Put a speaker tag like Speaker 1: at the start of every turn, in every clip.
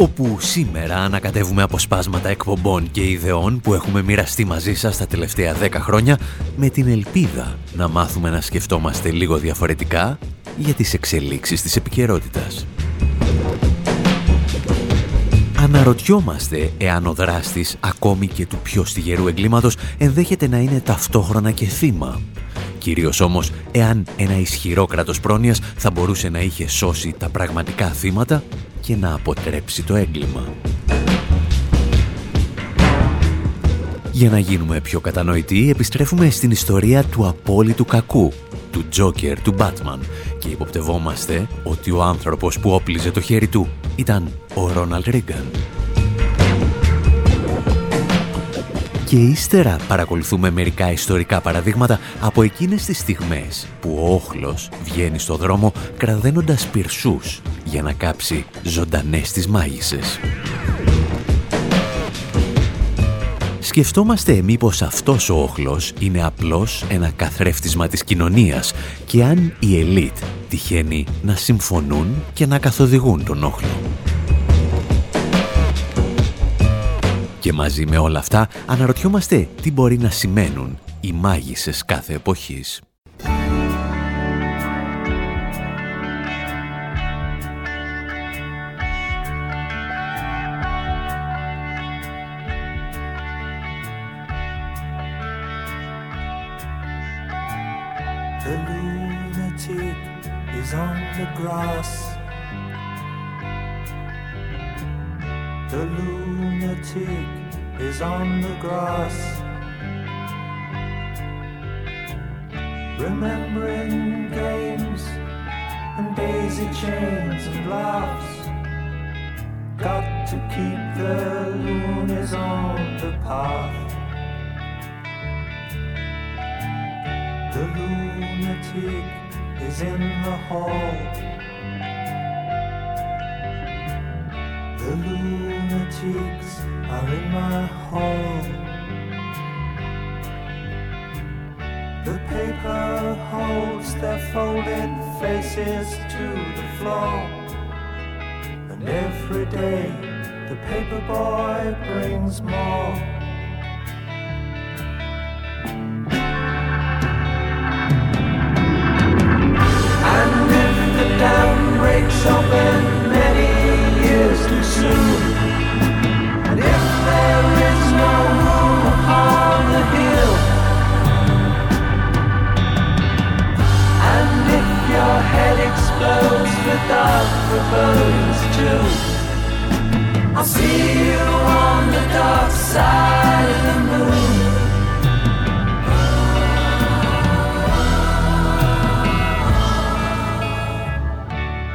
Speaker 1: Όπου σήμερα ανακατεύουμε αποσπάσματα εκπομπών και ιδεών που έχουμε μοιραστεί μαζί σας τα τελευταία 10 χρόνια με την ελπίδα να μάθουμε να σκεφτόμαστε λίγο διαφορετικά για τις εξελίξεις της επικαιρότητας. Αναρωτιόμαστε εάν ο δράστης ακόμη και του πιο στιγερού εγκλήματος ενδέχεται να είναι ταυτόχρονα και θύμα. Κυρίως όμως εάν ένα ισχυρό κράτος πρόνοιας θα μπορούσε να είχε σώσει τα πραγματικά θύματα και να αποτρέψει το έγκλημα. Για να γίνουμε πιο κατανοητοί, επιστρέφουμε στην ιστορία του απόλυτου κακού, του Τζόκερ του Batman και υποπτευόμαστε ότι ο άνθρωπος που όπλιζε το χέρι του ήταν ο Ρόναλντ Ρίγκαν. Και ύστερα παρακολουθούμε μερικά ιστορικά παραδείγματα από εκείνες τις στιγμές που ο όχλος βγαίνει στο δρόμο κραδένοντας πυρσούς για να κάψει ζωντανές τις μάγισσες. Σκεφτόμαστε μήπως αυτός ο όχλος είναι απλώς ένα καθρέφτισμα της κοινωνίας και αν η ελίτ τυχαίνει να συμφωνούν και να καθοδηγούν τον όχλο. Και μαζί με όλα αυτά αναρωτιόμαστε τι μπορεί να σημαίνουν οι μάγισσες κάθε εποχής. Holds their folded faces to the floor. And every day the paper boy brings more. And if the dam breaks open head explodes with dark too, I'll see you on the dark side of the moon.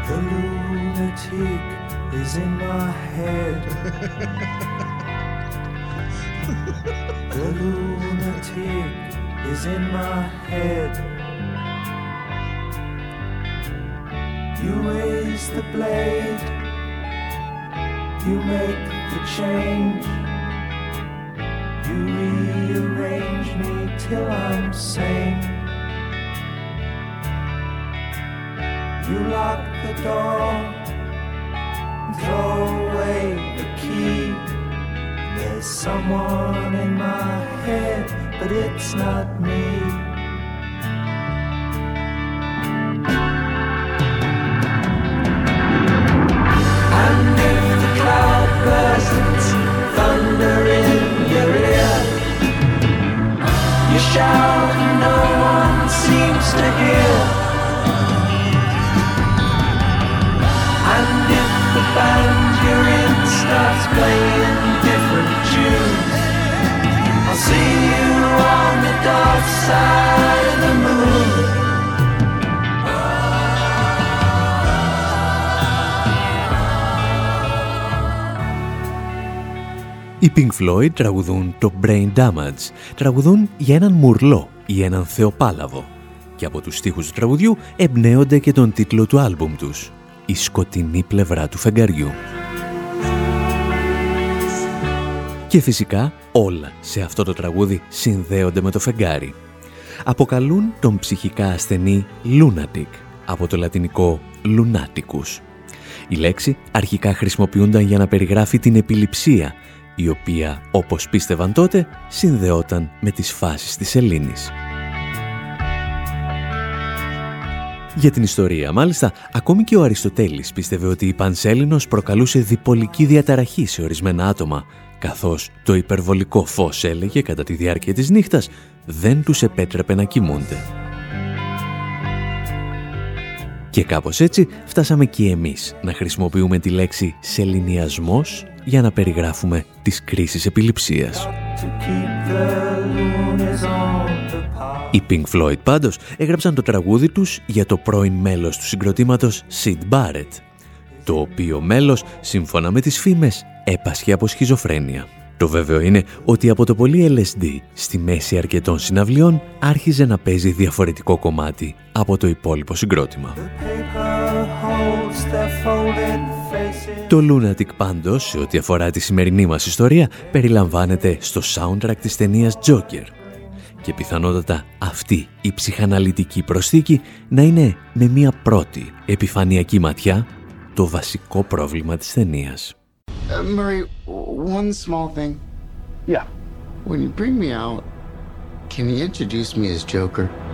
Speaker 1: The lunatic is in my head. the lunatic is in my head. You raise the blade, you make the change. You rearrange me till I'm sane. You lock the door, throw away the key. There's someone in my head, but it's not me. Και αν η παντρία που είναι παντρία, θα δούμε και τι παντρίε που είναι παντρίε. Θα
Speaker 2: και από τους στίχους του τραγουδιού εμπνέονται και τον τίτλο του άλμπουμ τους «Η σκοτεινή πλευρά του φεγγαριού». Και φυσικά όλα σε αυτό το τραγούδι συνδέονται με το φεγγάρι. Αποκαλούν τον ψυχικά ασθενή lunatic, από το λατινικό lunaticus. Η λέξη αρχικά χρησιμοποιούνταν για να περιγράφει την επιληψία, η οποία, όπως πίστευαν τότε, συνδεόταν με τις φάσεις της Ελλήνης. Για την ιστορία, μάλιστα, ακόμη και ο Αριστοτέλης πίστευε ότι η Πανσέλινος προκαλούσε διπολική διαταραχή σε ορισμένα άτομα, καθώς το υπερβολικό φως έλεγε κατά τη διάρκεια της νύχτας δεν τους επέτρεπε να κοιμούνται. Και κάπως έτσι φτάσαμε και εμείς να χρησιμοποιούμε τη λέξη «σεληνιασμός» για να περιγράφουμε τις κρίσεις επιληψίας. Οι Pink Floyd πάντως έγραψαν το τραγούδι τους για το πρώην μέλος του συγκροτήματος Sid Barrett, το οποίο μέλος, σύμφωνα με τις φήμες, έπασχε από σχιζοφρένεια. Το βέβαιο είναι ότι από το πολύ LSD στη μέση αρκετών συναυλιών άρχιζε να παίζει διαφορετικό κομμάτι από το υπόλοιπο συγκρότημα. Το Lunatic πάντως, σε ό,τι αφορά τη σημερινή μας ιστορία, περιλαμβάνεται στο soundtrack της ταινίας Joker. Και πιθανότατα αυτή η ψυχαναλυτική προσθήκη να είναι με μία πρώτη επιφανειακή ματιά το βασικό πρόβλημα της ταινίας. Uh, Murray, one small thing. Yeah. When you bring me out, can you introduce me as Joker?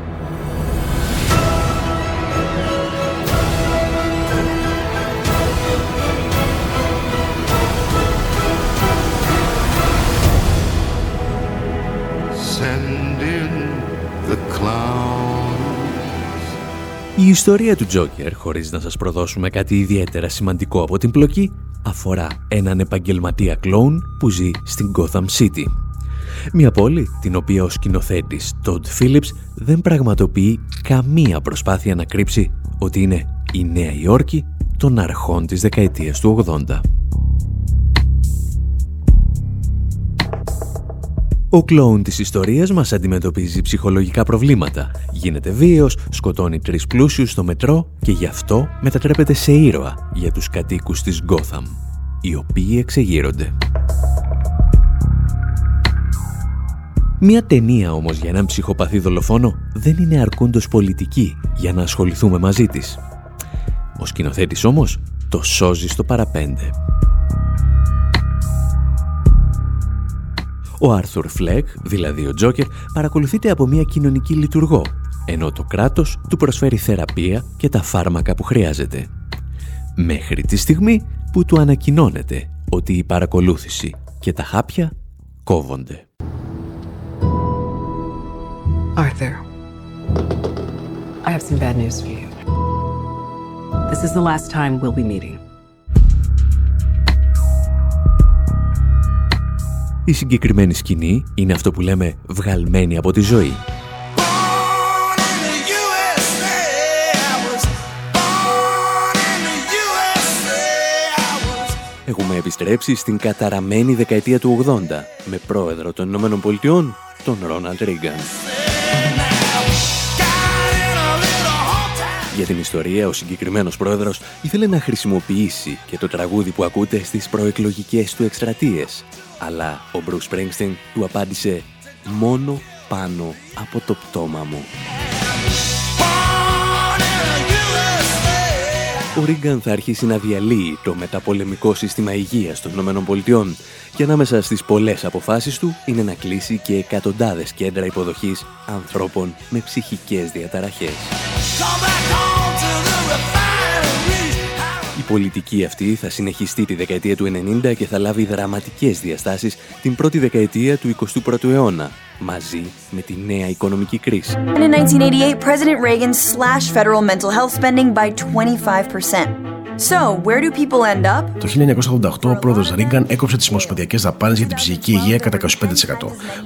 Speaker 2: Ιστορία του Τζόκερ, χωρίς να σας προδώσουμε κάτι ιδιαίτερα σημαντικό από την πλοκή, αφορά έναν επαγγελματία κλόουν που ζει στην Gotham City. Μια πόλη την οποία ο σκηνοθέτης Todd Phillips δεν πραγματοποιεί καμία προσπάθεια να κρύψει ότι είναι η Νέα Υόρκη των αρχών της δεκαετίας του 80. Ο κλόουν της ιστορίας μας αντιμετωπίζει ψυχολογικά προβλήματα. Γίνεται βίαιος, σκοτώνει τρεις πλούσιους στο μετρό και γι' αυτό μετατρέπεται σε ήρωα για τους κατοίκους της Γκόθαμ, οι οποίοι εξεγείρονται. Μια ταινία όμως για έναν ψυχοπαθή δολοφόνο δεν είναι αρκούντος πολιτική για να ασχοληθούμε μαζί της. Ο σκηνοθέτης όμως το σώζει στο παραπέντε. Ο Άρθουρ Φλεκ, δηλαδή ο Τζόκερ, παρακολουθείται από μια κοινωνική λειτουργό, ενώ το κράτος του προσφέρει θεραπεία και τα φάρμακα που χρειάζεται. Μέχρι τη στιγμή που του ανακοινώνεται ότι η παρακολούθηση και τα χάπια κόβονται. Arthur, I have some bad news for you. This is the last time we'll be meeting. Η συγκεκριμένη σκηνή είναι αυτό που λέμε βγαλμένη από τη ζωή. Έχουμε επιστρέψει στην καταραμένη δεκαετία του 80 με πρόεδρο των Ηνωμένων Πολιτειών, τον Ρόναλτ Ρίγκαν. Για την ιστορία, ο συγκεκριμένος πρόεδρος ήθελε να χρησιμοποιήσει και το τραγούδι που ακούτε στις προεκλογικές του εκστρατείες, αλλά ο Bruce Springsteen του απάντησε «Μόνο πάνω από το πτώμα μου». Ο Ρίγκαν θα αρχίσει να διαλύει το μεταπολεμικό σύστημα υγείας των ΗΠΑ και ανάμεσα στις πολλές αποφάσεις του είναι να κλείσει και εκατοντάδες κέντρα υποδοχής ανθρώπων με ψυχικές διαταραχές. Η πολιτική αυτή θα συνεχιστεί τη δεκαετία του 90 και θα λάβει δραματικές διαστάσεις την πρώτη δεκαετία του 21ου αιώνα, μαζί με τη νέα οικονομική κρίση. In 1988, President Reagan slashed federal mental health spending by 25%. So, where do people end up? Το 1988 ο πρόεδρος Ρίγκαν έκοψε τις ομοσπονδιακές δαπάνες για την ψυχική υγεία κατά 25%,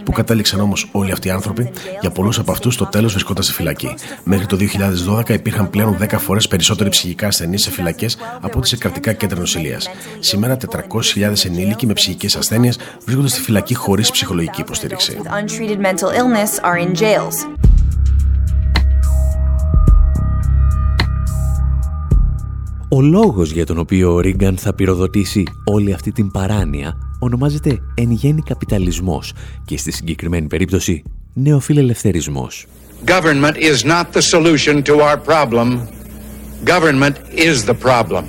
Speaker 2: που κατέληξαν όμως όλοι αυτοί οι άνθρωποι, για πολλούς από αυτούς το τέλος βρισκόταν σε φυλακή. Μέχρι το 2012 υπήρχαν πλέον 10 φορές περισσότεροι ψυχικά ασθενείς σε φυλακές από ό,τι σε κρατικά κέντρα νοσηλείας. Σήμερα 400.000 ενήλικοι με ψυχικές ασθένειες βρίσκονται στη φυλακή χωρίς ψυχολογική υποστήριξη. Ο λόγος για τον οποίο ο Ρίγκαν θα πυροδοτήσει όλη αυτή την παράνοια ονομάζεται εν γέννη καπιταλισμός και στη συγκεκριμένη περίπτωση νεοφιλελευθερισμός.
Speaker 3: Government is not the solution to our problem. Government is the problem.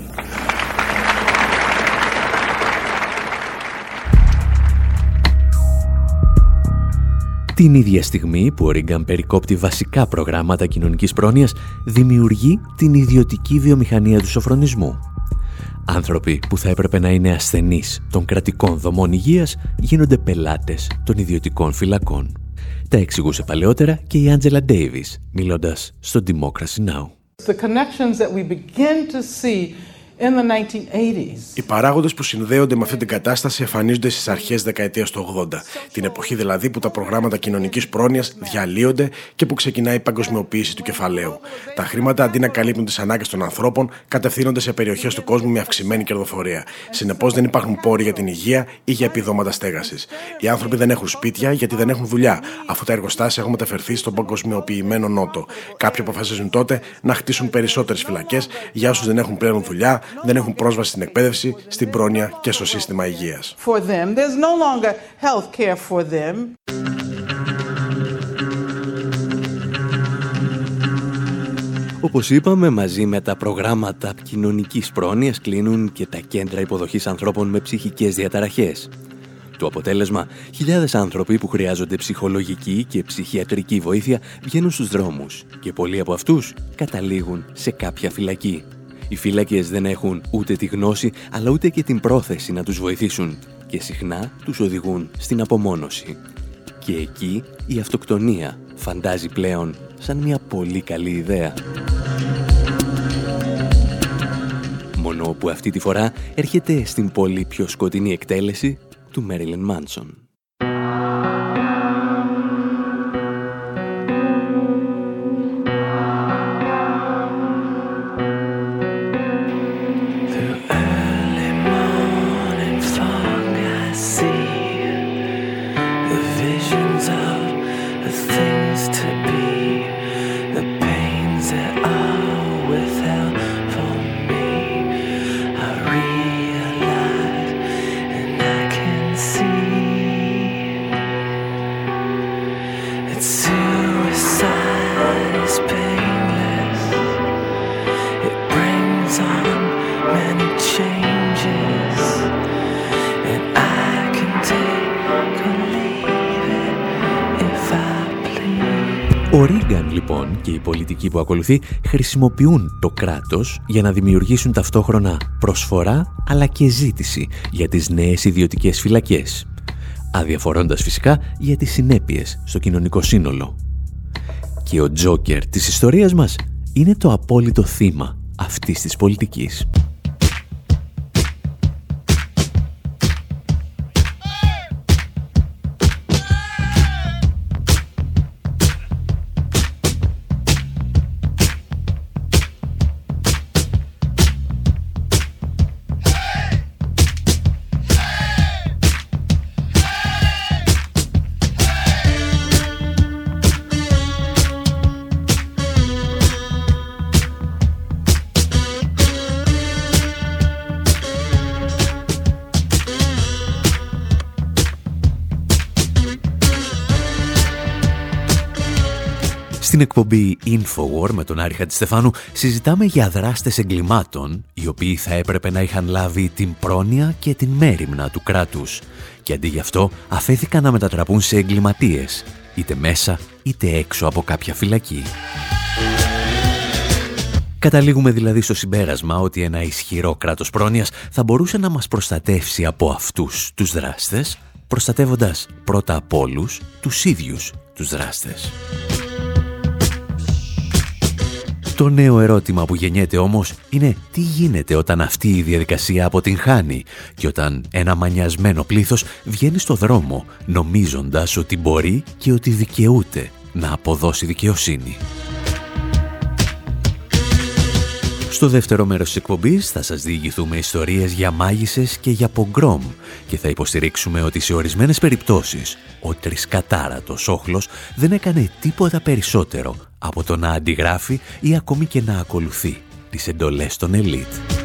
Speaker 2: Την ίδια στιγμή που ο Ρίγκαν περικόπτει βασικά προγράμματα κοινωνικής πρόνοιας, δημιουργεί την ιδιωτική βιομηχανία του σοφρονισμού. Άνθρωποι που θα έπρεπε να είναι ασθενείς των κρατικών δομών υγείας γίνονται πελάτες των ιδιωτικών φυλακών. Τα εξηγούσε παλαιότερα και η Άντζελα Ντέιβις, μιλώντας στο Democracy Now!
Speaker 4: The connections that we begin to see
Speaker 5: οι παράγοντες που συνδέονται με αυτή την κατάσταση εμφανίζονται στις αρχές δεκαετίας του 80, την εποχή δηλαδή που τα προγράμματα κοινωνικής πρόνοιας διαλύονται και που ξεκινάει η παγκοσμιοποίηση του κεφαλαίου. Τα χρήματα αντί να καλύπτουν τις ανάγκες των ανθρώπων, κατευθύνονται σε περιοχές του κόσμου με αυξημένη κερδοφορία. Συνεπώς δεν υπάρχουν πόροι για την υγεία ή για επιδόματα στέγασης. Οι άνθρωποι δεν έχουν σπίτια γιατί δεν έχουν δουλειά, αφού τα εργοστάσια έχουν μεταφερθεί στον παγκοσμιοποιημένο Νότο. Κάποιοι αποφασίζουν τότε να χτίσουν περισσότερες φυλακές για όσους δεν έχουν πλέον δουλειά, δεν έχουν πρόσβαση στην εκπαίδευση, στην πρόνοια και στο σύστημα υγείας.
Speaker 2: Όπως είπαμε, μαζί με τα προγράμματα κοινωνικής πρόνοιας κλείνουν και τα κέντρα υποδοχής ανθρώπων με ψυχικές διαταραχές. Το αποτέλεσμα, χιλιάδες άνθρωποι που χρειάζονται ψυχολογική και ψυχιατρική βοήθεια βγαίνουν στους δρόμους και πολλοί από αυτούς καταλήγουν σε κάποια φυλακή. Οι φύλακες δεν έχουν ούτε τη γνώση, αλλά ούτε και την πρόθεση να τους βοηθήσουν και συχνά τους οδηγούν στην απομόνωση. Και εκεί η αυτοκτονία φαντάζει πλέον σαν μια πολύ καλή ιδέα. Μόνο που αυτή τη φορά έρχεται στην πολύ πιο σκοτεινή εκτέλεση του Μέριλεν Μάνσον. Πολιτική που ακολουθεί χρησιμοποιούν το κράτος για να δημιουργήσουν ταυτόχρονα προσφορά αλλά και ζήτηση για τις νέες ιδιωτικές φυλακές, αδιαφορώντας φυσικά για τις συνέπειες στο κοινωνικό σύνολο. Και ο Τζόκερ της ιστορίας μας είναι το απόλυτο θύμα αυτής της πολιτικής. Στην εκπομπή Infowar με τον Άρη Χατζηστεφάνου συζητάμε για δράστες εγκλημάτων οι οποίοι θα έπρεπε να είχαν λάβει την πρόνοια και την μέρημνα του κράτους και αντί γι' αυτό αφέθηκαν να μετατραπούν σε εγκληματίες είτε μέσα είτε έξω από κάποια φυλακή. Καταλήγουμε δηλαδή στο συμπέρασμα ότι ένα ισχυρό κράτος πρόνοιας θα μπορούσε να μας προστατεύσει από αυτούς τους δράστες προστατεύοντας πρώτα από όλους τους ίδιους τους δράστες. Το νέο ερώτημα που γεννιέται όμως είναι τι γίνεται όταν αυτή η διαδικασία αποτυγχάνει και όταν ένα μανιασμένο πλήθος βγαίνει στο δρόμο νομίζοντας ότι μπορεί και ότι δικαιούται να αποδώσει δικαιοσύνη. Στο δεύτερο μέρος της εκπομπής θα σας διηγηθούμε ιστορίες για μάγισσες και για πογκρόμ και θα υποστηρίξουμε ότι σε ορισμένες περιπτώσεις ο τρισκατάρατος όχλος δεν έκανε τίποτα περισσότερο από το να αντιγράφει ή ακόμη και να ακολουθεί τις εντολές των ελίτ.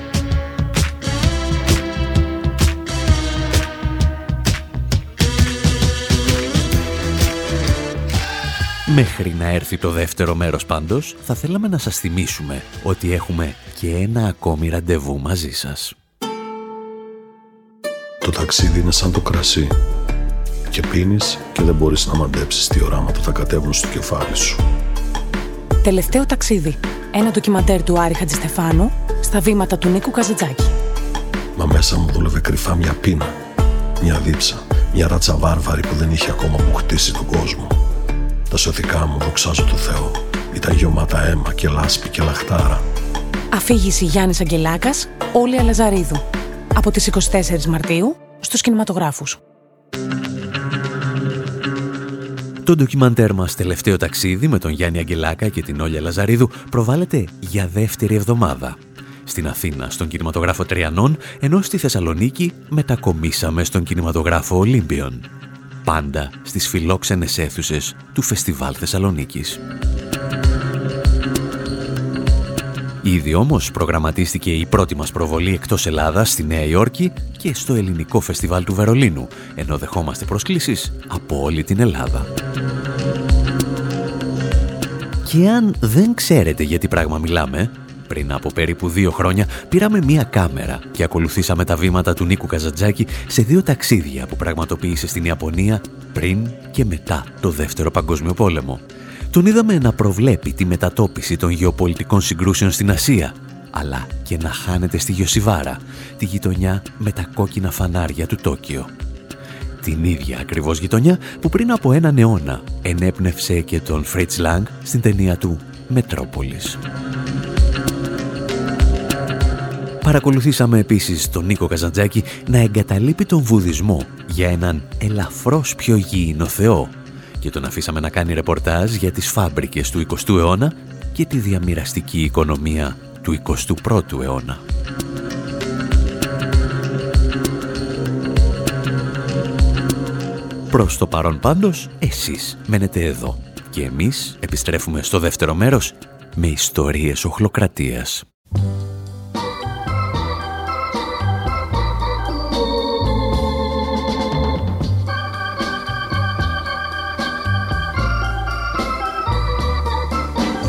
Speaker 2: Μέχρι να έρθει το δεύτερο μέρος πάντως, θα θέλαμε να σας θυμίσουμε ότι έχουμε και ένα ακόμη ραντεβού μαζί σας.
Speaker 6: Το ταξίδι είναι σαν το κρασί. Και πίνεις και δεν μπορείς να μαντέψεις τι οράματα θα κατέβουν στο κεφάλι σου.
Speaker 7: Τελευταίο ταξίδι. Ένα ντοκιμαντέρ του Άρη Χατζηστεφάνου στα βήματα του Νίκου Καζατζάκη.
Speaker 6: Μα μέσα μου δούλευε κρυφά μια πείνα, μια δίψα, μια ράτσα βάρβαρη που δεν είχε ακόμα αποκτήσει τον κόσμο. Τα σωθικά μου, δοξάζω το Θεό, ήταν γεωμάτα αίμα και λάσπη και λαχτάρα.
Speaker 7: Αφήγηση Γιάννης Αγγελάκας, Όλη Αλαζαρίδου. Από τις 24 Μαρτίου στους κινηματογράφους.
Speaker 2: Το ντοκιμαντέρ μας τελευταίο ταξίδι με τον Γιάννη Αγγελάκα και την Όλια Λαζαρίδου προβάλλεται για δεύτερη εβδομάδα. Στην Αθήνα στον κινηματογράφο Τριανών, ενώ στη Θεσσαλονίκη μετακομίσαμε στον κινηματογράφο Ολύμπιον. Πάντα στις φιλόξενες αίθουσες του Φεστιβάλ Θεσσαλονίκης. Ήδη όμως προγραμματίστηκε η πρώτη μας προβολή εκτός Ελλάδας στη Νέα Υόρκη και στο Ελληνικό Φεστιβάλ του Βερολίνου, ενώ δεχόμαστε προσκλήσεις από όλη την Ελλάδα. Και αν δεν ξέρετε για τι πράγμα μιλάμε, πριν από περίπου δύο χρόνια πήραμε μία κάμερα και ακολουθήσαμε τα βήματα του Νίκου Καζαντζάκη σε δύο ταξίδια που πραγματοποίησε στην Ιαπωνία πριν και μετά το Δεύτερο Παγκόσμιο Πόλεμο. Τον είδαμε να προβλέπει τη μετατόπιση των γεωπολιτικών συγκρούσεων στην Ασία, αλλά και να χάνεται στη Γιωσιβάρα, τη γειτονιά με τα κόκκινα φανάρια του Τόκιο. Την ίδια ακριβώς γειτονιά που πριν από έναν αιώνα ενέπνευσε και τον Φρίτς Λάγκ στην ταινία του «Μετρόπολης». Παρακολουθήσαμε επίσης τον Νίκο Καζαντζάκη να εγκαταλείπει τον βουδισμό για έναν ελαφρώς πιο γήινο Θεό και τον αφήσαμε να κάνει ρεπορτάζ για τις φάμπρικες του 20ου αιώνα και τη διαμοιραστική οικονομία του 21ου αιώνα. Προς το παρόν πάντως, εσείς μένετε εδώ και εμείς επιστρέφουμε στο δεύτερο μέρος με ιστορίες οχλοκρατίας.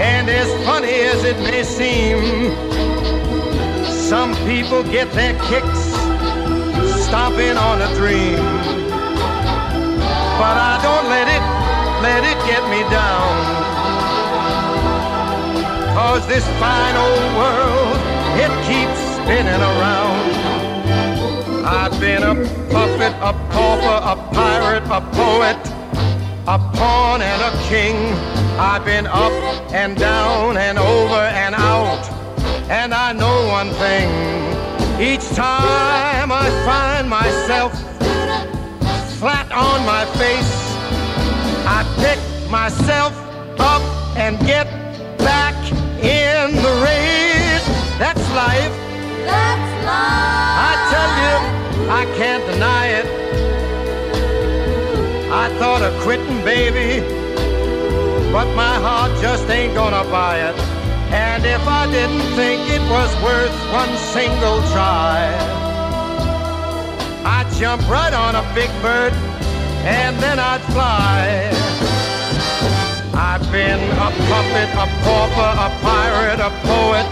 Speaker 8: And as funny as it may seem, some people get their kicks stomping on a dream. But I don't let it, let it get me down. Cause this fine old world, it keeps spinning around. I've been a puppet, a pauper, a pirate, a poet, a pawn and a king. I've been up and down and over and out. And I know one thing. Each time I find myself flat on my face, I pick myself up and get back in the race. That's life. That's life. I tell you, I can't deny it. I thought of quitting, baby but my heart just ain't gonna buy it. And if I didn't think it was worth one single try, I'd jump right on a big bird and then I'd fly. I've been a puppet, a pauper, a pirate, a poet,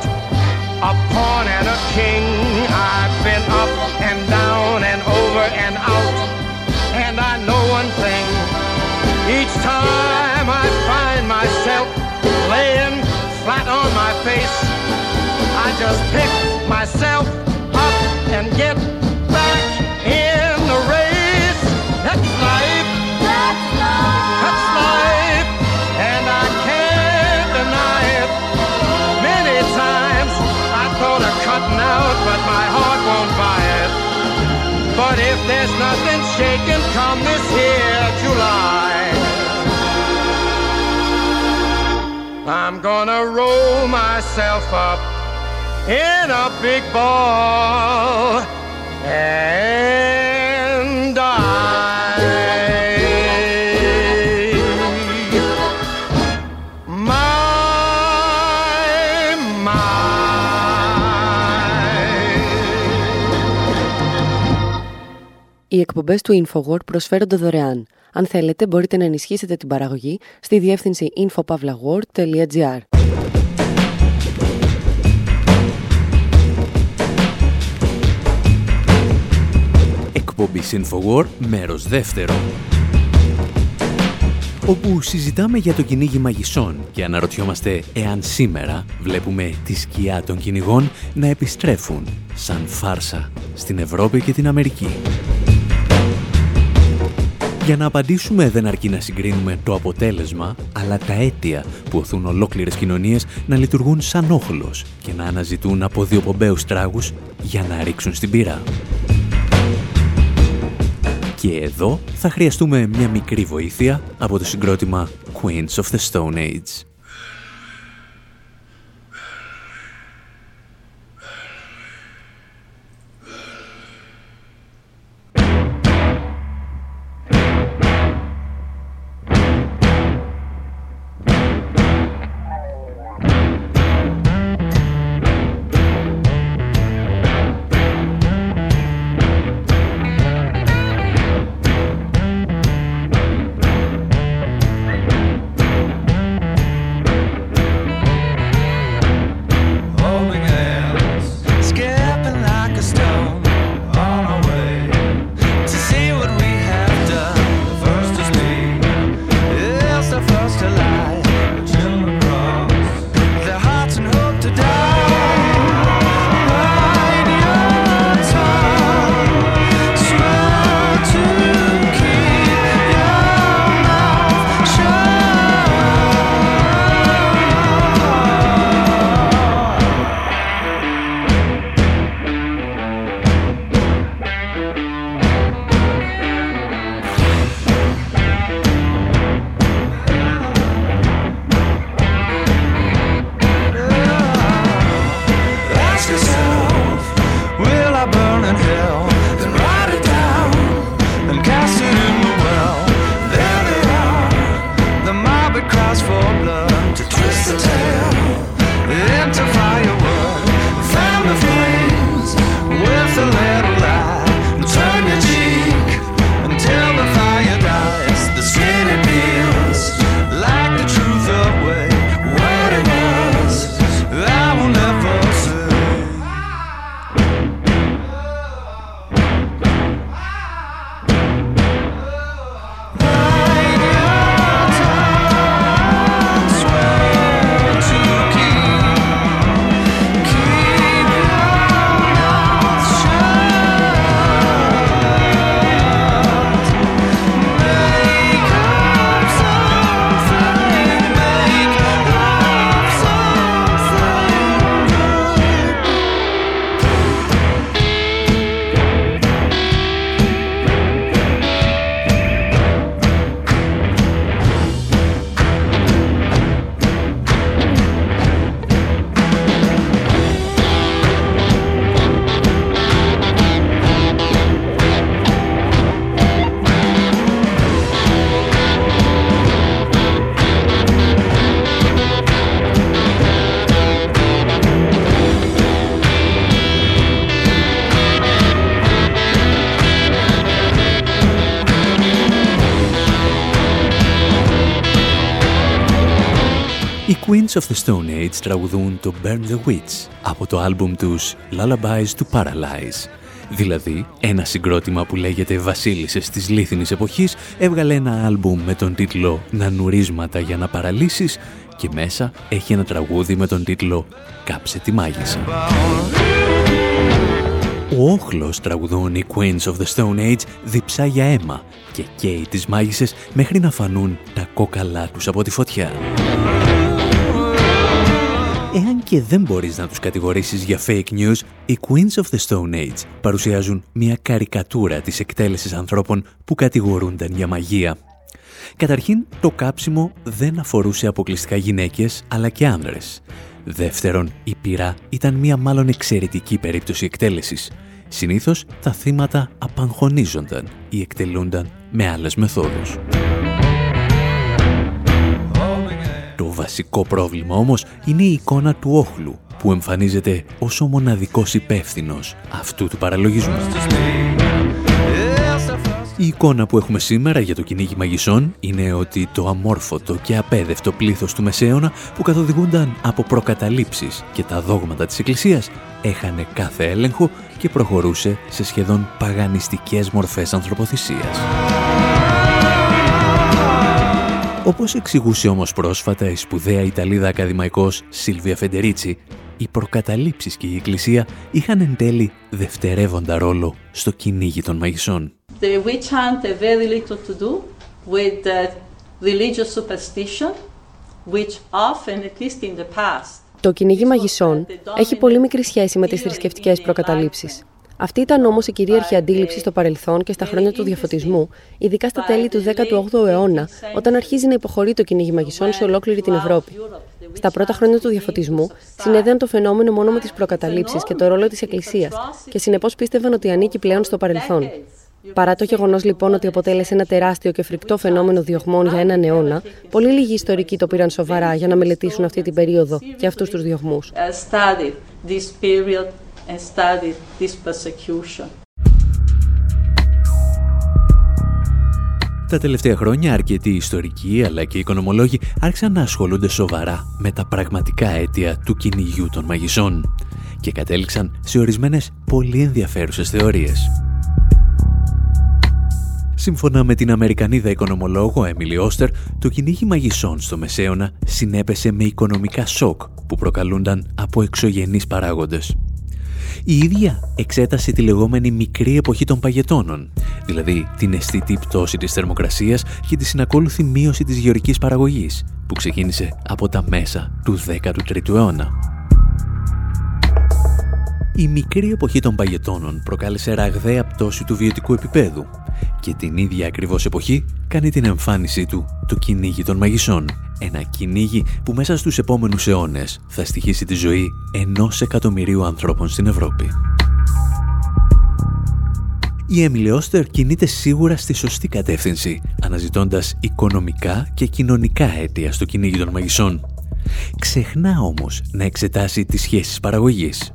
Speaker 8: a pawn and a king. I've been up and down and over and out. And I know one thing. Each time I find myself laying flat on my face, I just pick myself up and get back in the race. That's life. That's life. That's life. And I can't deny it. Many times I thought of There's nothing shaking come this here July. I'm gonna roll myself up in a big ball and die.
Speaker 9: Οι εκπομπές του InfoWord προσφέρονται δωρεάν. Αν θέλετε, μπορείτε να ενισχύσετε την παραγωγή στη διεύθυνση infopavlagor.gr.
Speaker 10: Εκπομπή InfoWord, μέρος δεύτερο. Όπου συζητάμε για το κυνήγι μαγισσών και αναρωτιόμαστε εάν σήμερα βλέπουμε τη σκιά των κυνηγών να επιστρέφουν σαν φάρσα στην Ευρώπη και την Αμερική. Για να απαντήσουμε δεν αρκεί να συγκρίνουμε το αποτέλεσμα, αλλά τα αίτια που οθούν ολόκληρες κοινωνίες να λειτουργούν σαν όχλος και να αναζητούν από δύο πομπαίους τράγους για να ρίξουν στην πύρα. Και εδώ θα χρειαστούμε μια μικρή βοήθεια από το συγκρότημα Queens of the Stone Age. Of the Stone Age τραγουδούν το Burn the Witch από το άλμπουμ τους Lullabies to Paralyze. Δηλαδή, ένα συγκρότημα που λέγεται Βασίλισσες της Λίθινης Εποχής έβγαλε ένα άλμπουμ με τον τίτλο «Νανουρίσματα για να παραλύσεις» και μέσα έχει ένα τραγούδι με τον τίτλο «Κάψε τη μάγισσα». Ο όχλος τραγουδούν οι Queens of the Stone Age διψά για αίμα και καίει τις μάγισσες μέχρι να φανούν τα κόκαλά τους από τη φωτιά.
Speaker 2: Εάν και δεν μπορείς να τους κατηγορήσεις για fake news, οι Queens of the Stone Age παρουσιάζουν μια καρικατούρα της εκτέλεσης ανθρώπων που κατηγορούνταν για μαγεία. Καταρχήν, το κάψιμο δεν αφορούσε αποκλειστικά γυναίκες, αλλά και άνδρες. Δεύτερον, η πυρά ήταν μια μάλλον εξαιρετική περίπτωση εκτέλεσης. Συνήθως, τα θύματα απαγχωνίζονταν ή εκτελούνταν με άλλες μεθόδους. Το βασικό πρόβλημα όμως είναι η εικόνα του όχλου που εμφανίζεται ως ο μοναδικός υπεύθυνος αυτού του παραλογισμού. Η εικόνα που έχουμε σήμερα για το κυνήγι μαγισσών είναι ότι το αμόρφωτο και απέδευτο πλήθος του Μεσαίωνα που καθοδηγούνταν από προκαταλήψεις και τα δόγματα της Εκκλησίας έχανε κάθε έλεγχο και προχωρούσε σε σχεδόν παγανιστικές μορφές ανθρωποθυσίας. Όπως εξηγούσε όμως πρόσφατα η σπουδαία Ιταλίδα ακαδημαϊκός Σίλβια Φεντερίτσι, οι προκαταλήψεις και η Εκκλησία είχαν εν τέλει δευτερεύοντα ρόλο στο κυνήγι των μαγισσών. The witch hunt had very little to do with the religious superstition, which often, at least in the past,
Speaker 9: το κυνήγι μαγισσών έχει πολύ μικρή σχέση με τις θρησκευτικές προκαταλήψεις. Αυτή ήταν όμως η κυρίαρχη αντίληψη στο παρελθόν και στα χρόνια του διαφωτισμού, ειδικά στα τέλη του 18ου αιώνα, όταν αρχίζει να υποχωρεί το κυνήγι μαγισσών σε ολόκληρη την Ευρώπη. Στα πρώτα χρόνια του διαφωτισμού, συνέδεαν το φαινόμενο μόνο με τις προκαταλήψεις και το ρόλο της Εκκλησίας, και συνεπώς πίστευαν ότι ανήκει πλέον στο παρελθόν. Παρά το γεγονός λοιπόν ότι αποτέλεσε ένα τεράστιο και φρικτό φαινόμενο διωγμών για έναν αιώνα, πολύ λίγοι ιστορικοί το πήραν σοβαρά για να μελετήσουν αυτή την περίοδο και αυτούς τους διωγμούς.
Speaker 2: Τα τελευταία χρόνια αρκετοί ιστορικοί αλλά και οικονομολόγοι άρχισαν να ασχολούνται σοβαρά με τα πραγματικά αίτια του κυνηγιού των μαγισσών και κατέληξαν σε ορισμένες πολύ ενδιαφέρουσες θεωρίες. Σύμφωνα με την Αμερικανίδα οικονομολόγο Έμιλι Όστερ, το κυνήγι μαγισσών στο Μεσαίωνα συνέπεσε με οικονομικά σοκ που προκαλούνταν από εξωγενείς παράγοντες. Η ίδια εξέτασε τη λεγόμενη μικρή εποχή των παγετώνων, δηλαδή την αισθητή πτώση της θερμοκρασίας και τη συνακόλουθη μείωση της γεωρικής παραγωγής, που ξεκίνησε από τα μέσα του 13ου αιώνα. Η μικρή εποχή των παγετώνων προκάλεσε ραγδαία πτώση του βιωτικού επίπεδου και την ίδια ακριβώς εποχή κάνει την εμφάνισή του το κυνήγι των μαγισσών. Ένα κυνήγι που μέσα στους επόμενους αιώνες θα στοιχήσει τη ζωή ενός εκατομμυρίου ανθρώπων στην Ευρώπη. Η Έμιλι Όστερ κινείται σίγουρα στη σωστή κατεύθυνση, αναζητώντας οικονομικά και κοινωνικά αίτια στο κυνήγι των μαγισσών. Ξεχνά όμως να εξετάσει τις σχέσεις παραγωγής.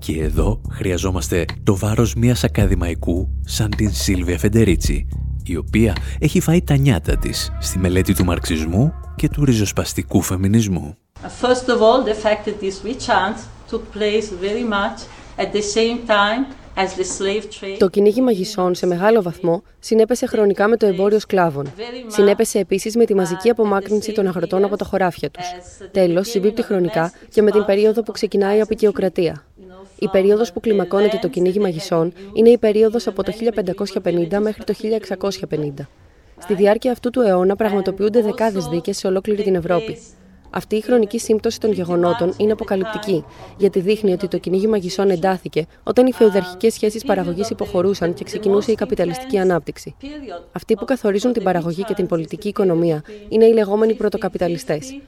Speaker 2: Και εδώ χρειαζόμαστε το βάρος μιας ακαδημαϊκού σαν την Σίλβια Φεντερίτσι, η οποία έχει φάει τα νιάτα της στη μελέτη του μαρξισμού και του ριζοσπαστικού φεμινισμού. First of all, the fact that this witch hunt took place very much at the same time
Speaker 9: το κυνήγι μαγισσών σε μεγάλο βαθμό συνέπεσε χρονικά με το εμπόριο σκλάβων. Συνέπεσε επίσης με τη μαζική απομάκρυνση των αγροτών από τα χωράφια τους. Τέλος, συμπίπτει χρονικά και με την περίοδο που ξεκινάει η απεικιοκρατία. Η περίοδος που κλιμακώνεται το κυνήγι μαγισσών είναι η περίοδος από το 1550 μέχρι το 1650. Στη διάρκεια αυτού του αιώνα πραγματοποιούνται δεκάδες δίκες σε ολόκληρη την Ευρώπη. Αυτή η χρονική σύμπτωση των γεγονότων είναι αποκαλυπτική, γιατί δείχνει ότι το κυνήγι μαγισσών εντάθηκε όταν οι φεουδαρχικές σχέσεις παραγωγής υποχωρούσαν και ξεκινούσε η καπιταλιστική ανάπτυξη. Αυτοί που καθορίζουν την παραγωγή και την πολιτική οικονομία είναι οι λεγόμενοι πρωτοκαπιταλιστές.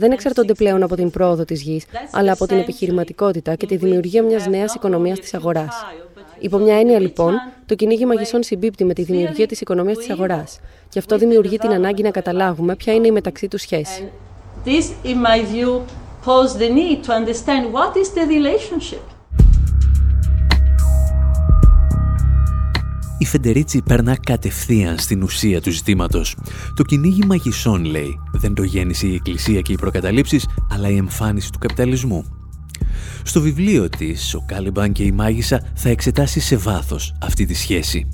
Speaker 9: Δεν εξαρτώνται πλέον από την πρόοδο της γης, αλλά από την επιχειρηματικότητα και τη δημιουργία μιας νέας οικονομίας της αγοράς. Υπό μια έννοια, λοιπόν, το κυνήγι μαγισσών συμπίπτει με τη δημιουργία της οικονομίας της αγοράς. Και αυτό δημιουργεί την ανάγκη να καταλάβουμε ποια είναι η μεταξύ τους σχέση. This, in my view, poses the need to understand what is the relationship. Η Φεντερίτσι περνά κατευθείαν στην ουσία του ζητήματος. Το κυνήγι μαγισσών, λέει, δεν το γέννησε η Εκκλησία και οι προκαταλήψεις, αλλά η εμφάνιση του καπιταλισμού. Στο βιβλίο της, ο Κάλιμπαν και η Μάγισσα θα εξετάσει σε βάθος αυτή τη σχέση.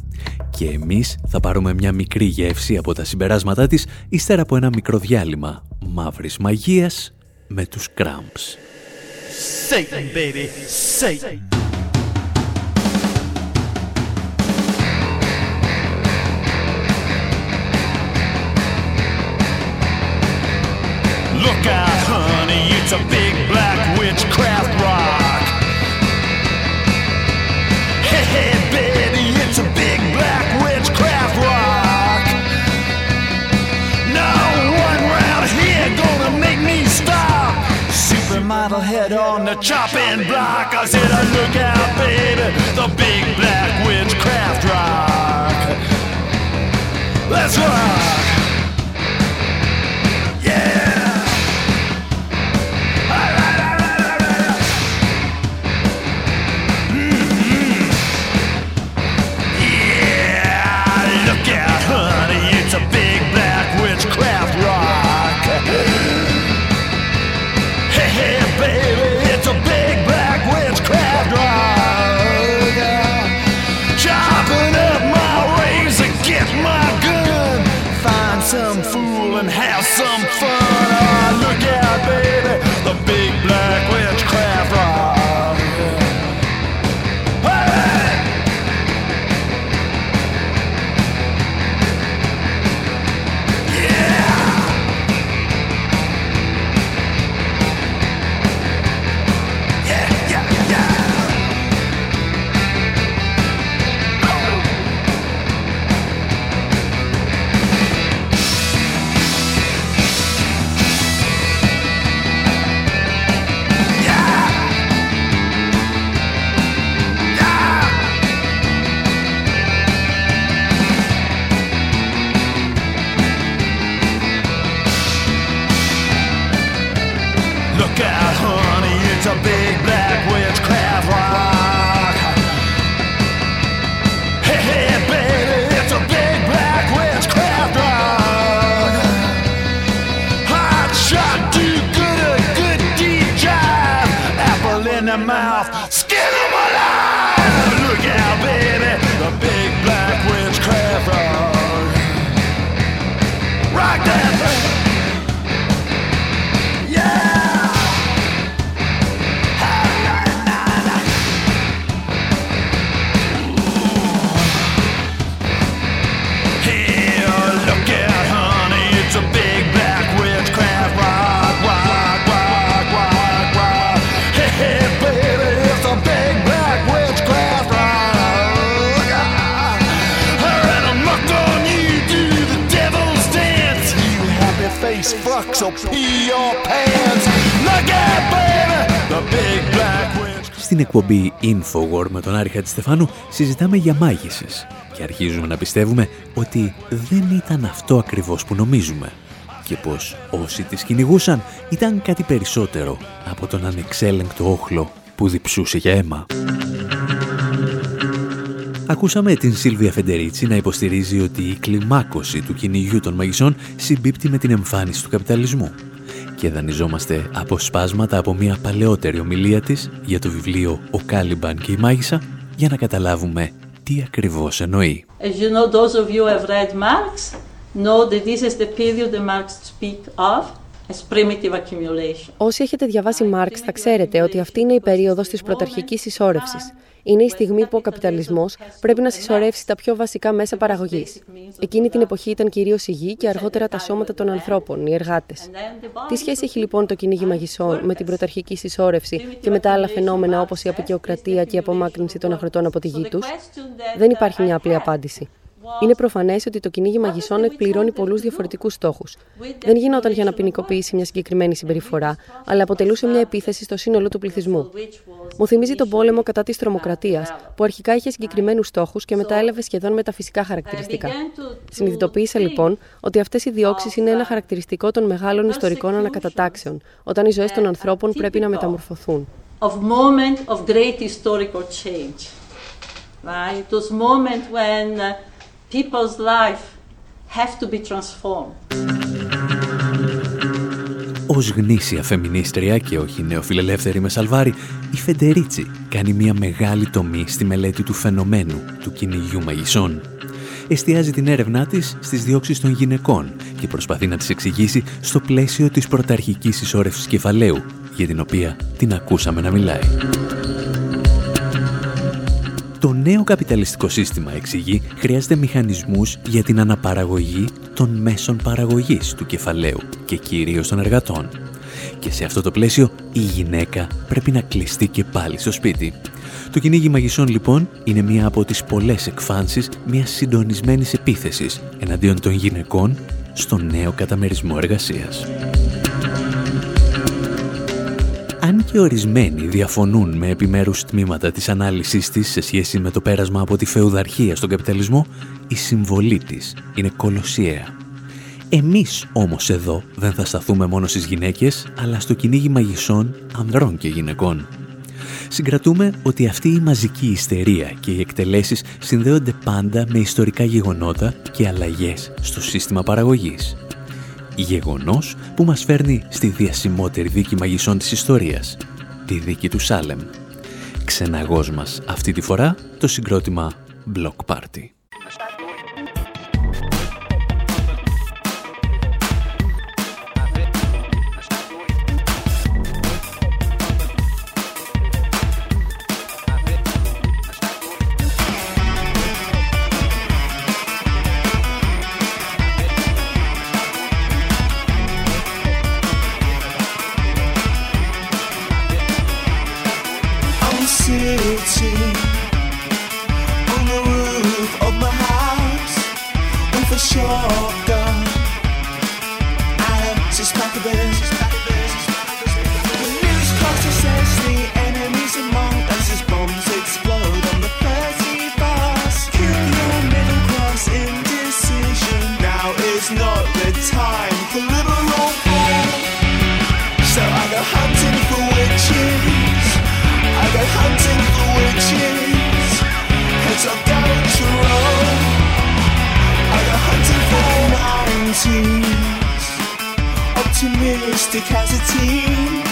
Speaker 9: Και εμείς θα πάρουμε μια μικρή γεύση από τα συμπεράσματά της, ύστερα από ένα μικρό διάλειμμα μαύρης μαγείας με τους Cramps. Satan, baby, Satan. Honey, it's a big black witchcraft rock. Hey, hey, baby, it's a big black
Speaker 10: witchcraft rock. No here gonna make me stop. Supermodel head on the chopping block. I said, I look out, baby, the big black witchcraft rock. Let's rock.
Speaker 2: Στην εκπομπή Infowar με τον Άρη Χατζηστεφάνου συζητάμε για μάγισσες και αρχίζουμε να πιστεύουμε ότι δεν ήταν αυτό ακριβώς που νομίζουμε και πως όσοι τις κυνηγούσαν ήταν κάτι περισσότερο από τον ανεξέλεγκτο όχλο που διψούσε για αίμα. Ακούσαμε την Σίλβια Φεντερίτσι να υποστηρίζει ότι η κλιμάκωση του κυνηγιού των μαγισσών συμπίπτει με την εμφάνιση του καπιταλισμού και δανειζόμαστε αποσπάσματα από μια παλαιότερη ομιλία της για το βιβλίο «Ο Κάλιμπαν και η Μάγισσα» για να καταλάβουμε τι ακριβώς εννοεί. As you know, those of you who have read Marx know that this is the period that Marx speak of Όσοι έχετε διαβάσει Μάρξ θα ξέρετε ότι αυτή είναι η περίοδος της πρωταρχικής συσσώρευσης. Είναι η στιγμή που ο καπιταλισμός πρέπει να συσσωρεύσει τα πιο βασικά μέσα παραγωγής. Εκείνη την εποχή ήταν κυρίως η γη και αργότερα τα σώματα των ανθρώπων, οι εργάτες. Τι σχέση έχει λοιπόν το κυνήγι μαγισσών με την πρωταρχική συσσόρευση και με τα άλλα φαινόμενα όπως η απεικιοκρατία και η απομάκρυνση των αγροτών από τη γη τους; Δεν υπάρχει μια απλή απάντηση. Είναι προφανές ότι το κυνήγι μαγισσών εκπληρώνει πολλούς διαφορετικούς στόχους. Δεν γινόταν για να ποινικοποιήσει μια συγκεκριμένη συμπεριφορά, αλλά αποτελούσε μια επίθεση στο σύνολο του πληθυσμού. Μου θυμίζει τον πόλεμο κατά της τρομοκρατίας, που αρχικά είχε συγκεκριμένους στόχους και μετά έλαβε σχεδόν μεταφυσικά χαρακτηριστικά. Συνειδητοποίησα λοιπόν ότι αυτές οι διώξεις είναι ένα χαρακτηριστικό των μεγάλων ιστορικών ανακατατάξεων, όταν οι ζωές των ανθρώπων πρέπει να μεταμορφωθούν. Right? Those moments when uh, people's life have to be transformed. Ως γνήσια φεμινίστρια και όχι νεοφιλελεύθερη με σαλβάρι, η Φεντερίτσι κάνει μια μεγάλη τομή στη μελέτη του φαινομένου του κυνηγιού μαγισσών. Εστιάζει την έρευνά της στις διώξεις των γυναικών και προσπαθεί να τις εξηγήσει στο πλαίσιο της πρωταρχικής ισόρευσης κεφαλαίου, για την οποία την ακούσαμε να μιλάει. Το νέο καπιταλιστικό σύστημα, εξηγεί, χρειάζεται μηχανισμούς για την αναπαραγωγή των μέσων παραγωγής του κεφαλαίου και κυρίως των εργατών. Και σε αυτό το πλαίσιο η γυναίκα πρέπει να κλειστεί και πάλι στο σπίτι. Το κυνήγι μαγισσών λοιπόν είναι μία από τις πολλές εκφάνσεις μιας συντονισμένης επίθεσης εναντίον των γυναικών στο νέο καταμερισμό εργασίας. Αν και ορισμένοι διαφωνούν με επιμέρους τμήματα της ανάλυσης της σε σχέση με το πέρασμα από τη φεουδαρχία στον καπιταλισμό, η συμβολή της είναι κολοσιαία. Εμείς όμως εδώ δεν θα σταθούμε μόνο στις γυναίκες, αλλά στο κυνήγι μαγισσών ανδρών και γυναικών. Συγκρατούμε ότι αυτή η μαζική ιστερία και οι εκτελέσεις συνδέονται πάντα με ιστορικά γεγονότα και αλλαγές στο σύστημα παραγωγής. Γεγονός που μας φέρνει στη διασημότερη δίκη μαγισσών της ιστορίας, τη δίκη του Σάλεμ. Ξεναγός μας αυτή τη φορά το συγκρότημα Block Party.
Speaker 11: optimistic as a team.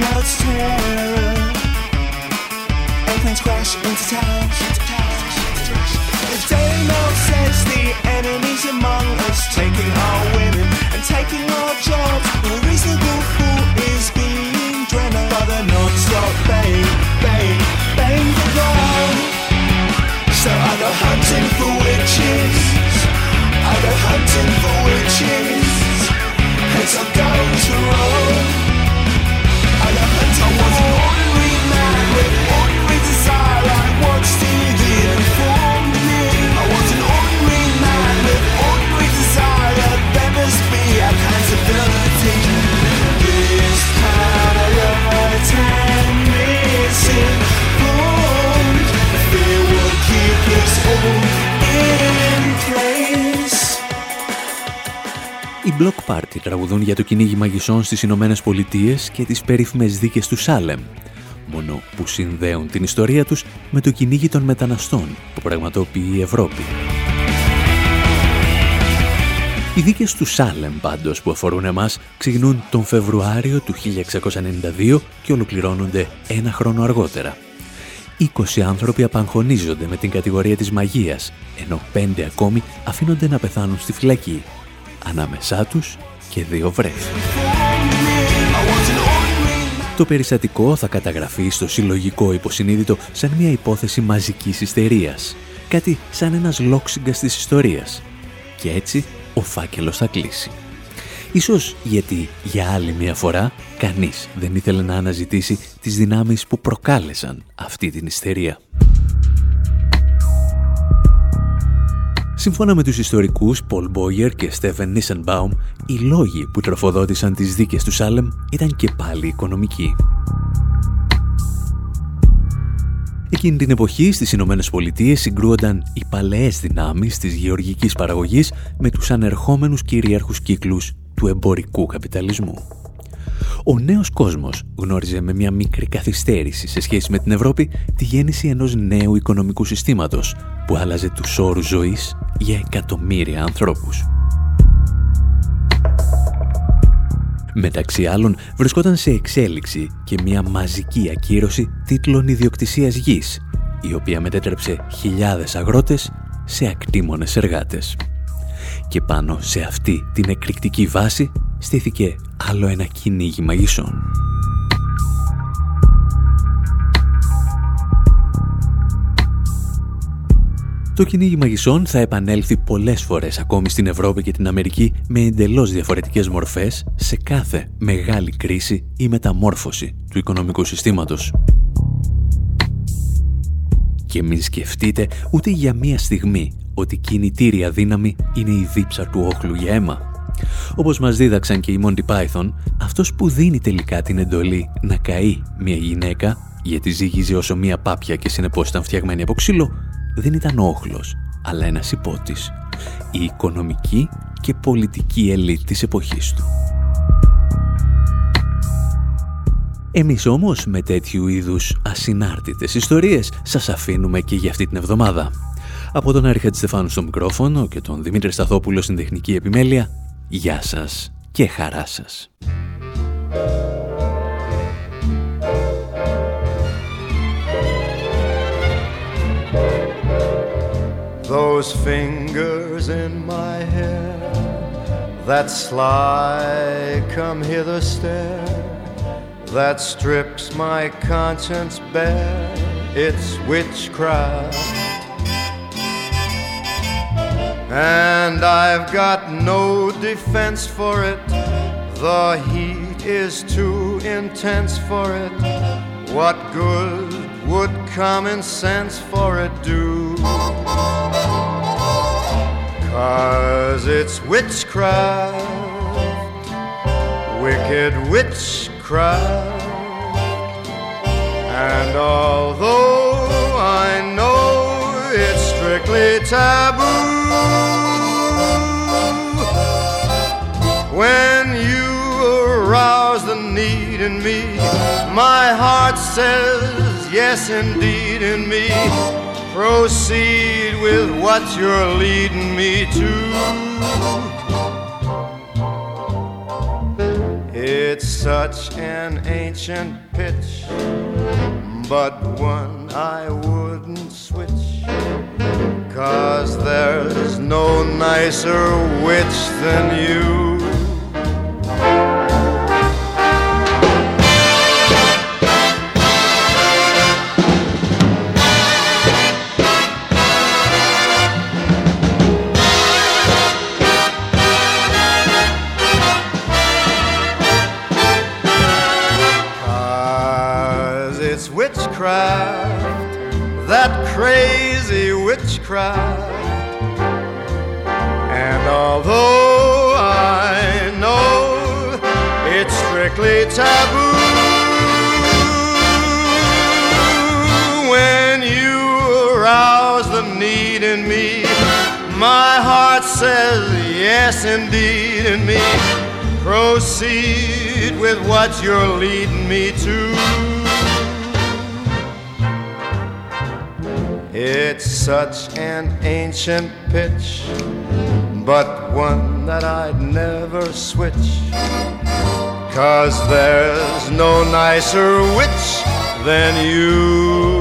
Speaker 11: Now it's terror. Airplanes crash into town. The Dano says the enemy's among us, taking our women and taking our jobs. The reasonable fool is being drained by the non-stop bang, bang, bang the ground. So are they hunting for witches. Are they hunting for witches. so go.
Speaker 2: Block Party τραγουδούν για το κυνήγι μαγισσών στις Ηνωμένες Πολιτείες και τις περίφημες δίκες του Σάλεμ, μόνο που συνδέουν την ιστορία τους με το κυνήγι των μεταναστών που πραγματοποιεί η Ευρώπη. Οι δίκες του Σάλεμ πάντως που αφορούν εμάς ξεκινούν τον Φεβρουάριο του 1692 και ολοκληρώνονται ένα χρόνο αργότερα. 20 άνθρωποι απαγχωνίζονται με την κατηγορία της μαγείας, ενώ 5 ακόμη αφήνονται να πεθάνουν στη φυλακή ανάμεσά τους και δύο βρέφη. Το περιστατικό θα καταγραφεί στο συλλογικό υποσυνείδητο σαν μια υπόθεση μαζικής ιστερίας, κάτι σαν ένας λόξιγκας της ιστορίας. Και έτσι ο φάκελος θα κλείσει. Ίσως γιατί για άλλη μια φορά κανείς δεν ήθελε να αναζητήσει τις δυνάμεις που προκάλεσαν αυτή την ιστερία. Σύμφωνα με τους ιστορικούς Πολ Μπόγερ και Στέφεν Νίσενμπαουμ, οι λόγοι που τροφοδότησαν τις δίκες του Σάλεμ ήταν και πάλι οικονομικοί. Εκείνη την εποχή στις Ηνωμένες Πολιτείες συγκρούονταν οι παλαιές δυνάμεις της γεωργικής παραγωγής με τους ανερχόμενους κυρίαρχους κύκλους του εμπορικού καπιταλισμού. Ο νέος κόσμος γνώριζε με μια μικρή καθυστέρηση σε σχέση με την Ευρώπη τη γέννηση ενός νέου οικονομικού συστήματος που άλλαζε τους όρους ζωής για εκατομμύρια ανθρώπους. Μεταξύ άλλων βρισκόταν σε εξέλιξη και μια μαζική ακύρωση τίτλων ιδιοκτησίας γης, η οποία μετέτρεψε χιλιάδες αγρότες σε ακτήμονες εργάτες. Και πάνω σε αυτή την εκρηκτική βάση στήθηκε άλλο ένα κυνήγι μαγισσών. Το κυνήγι μαγισσών θα επανέλθει πολλές φορές ακόμη στην Ευρώπη και την Αμερική με εντελώς διαφορετικές μορφές σε κάθε μεγάλη κρίση ή μεταμόρφωση του οικονομικού συστήματος. Και μην σκεφτείτε ούτε για μία στιγμή ότι κινητήρια δύναμη είναι η δίψα του όχλου για αίμα. Όπως μας δίδαξαν και οι Monty Python, αυτός που δίνει τελικά την εντολή να καεί μια γυναίκα, γιατί ζήγιζε όσο μια πάπια και συνεπώς ήταν φτιαγμένη από ξύλο, δεν ήταν ο όχλος, αλλά ένας υπότης. Η οικονομική και πολιτική ελίτ της εποχής του. Εμείς όμως με τέτοιου είδους ασυνάρτητες ιστορίες σας αφήνουμε και για αυτή την εβδομάδα. Από τον Άρη Στεφάνου στο μικρόφωνο και τον Δημήτρη Σταθόπουλο στην τεχνική επιμέλεια, γεια σας και χαρά σας.
Speaker 12: Those fingers in my hair That sly come hither stare That strips my conscience bare It's witchcraft And I've got no defense for it. The heat is too intense for it. What good would common sense for it do? Cause it's witchcraft, wicked witchcraft. And although I know it's strictly taboo. When you arouse the need in me, my heart says yes, indeed, in me. Proceed with what you're leading me to. It's such an ancient pitch, but one I wouldn't switch. Cause there's no nicer witch than you. Indeed, in me. Proceed with what you're leading me to. It's such an ancient pitch, but one that I'd never switch. Cause there's no nicer witch than you.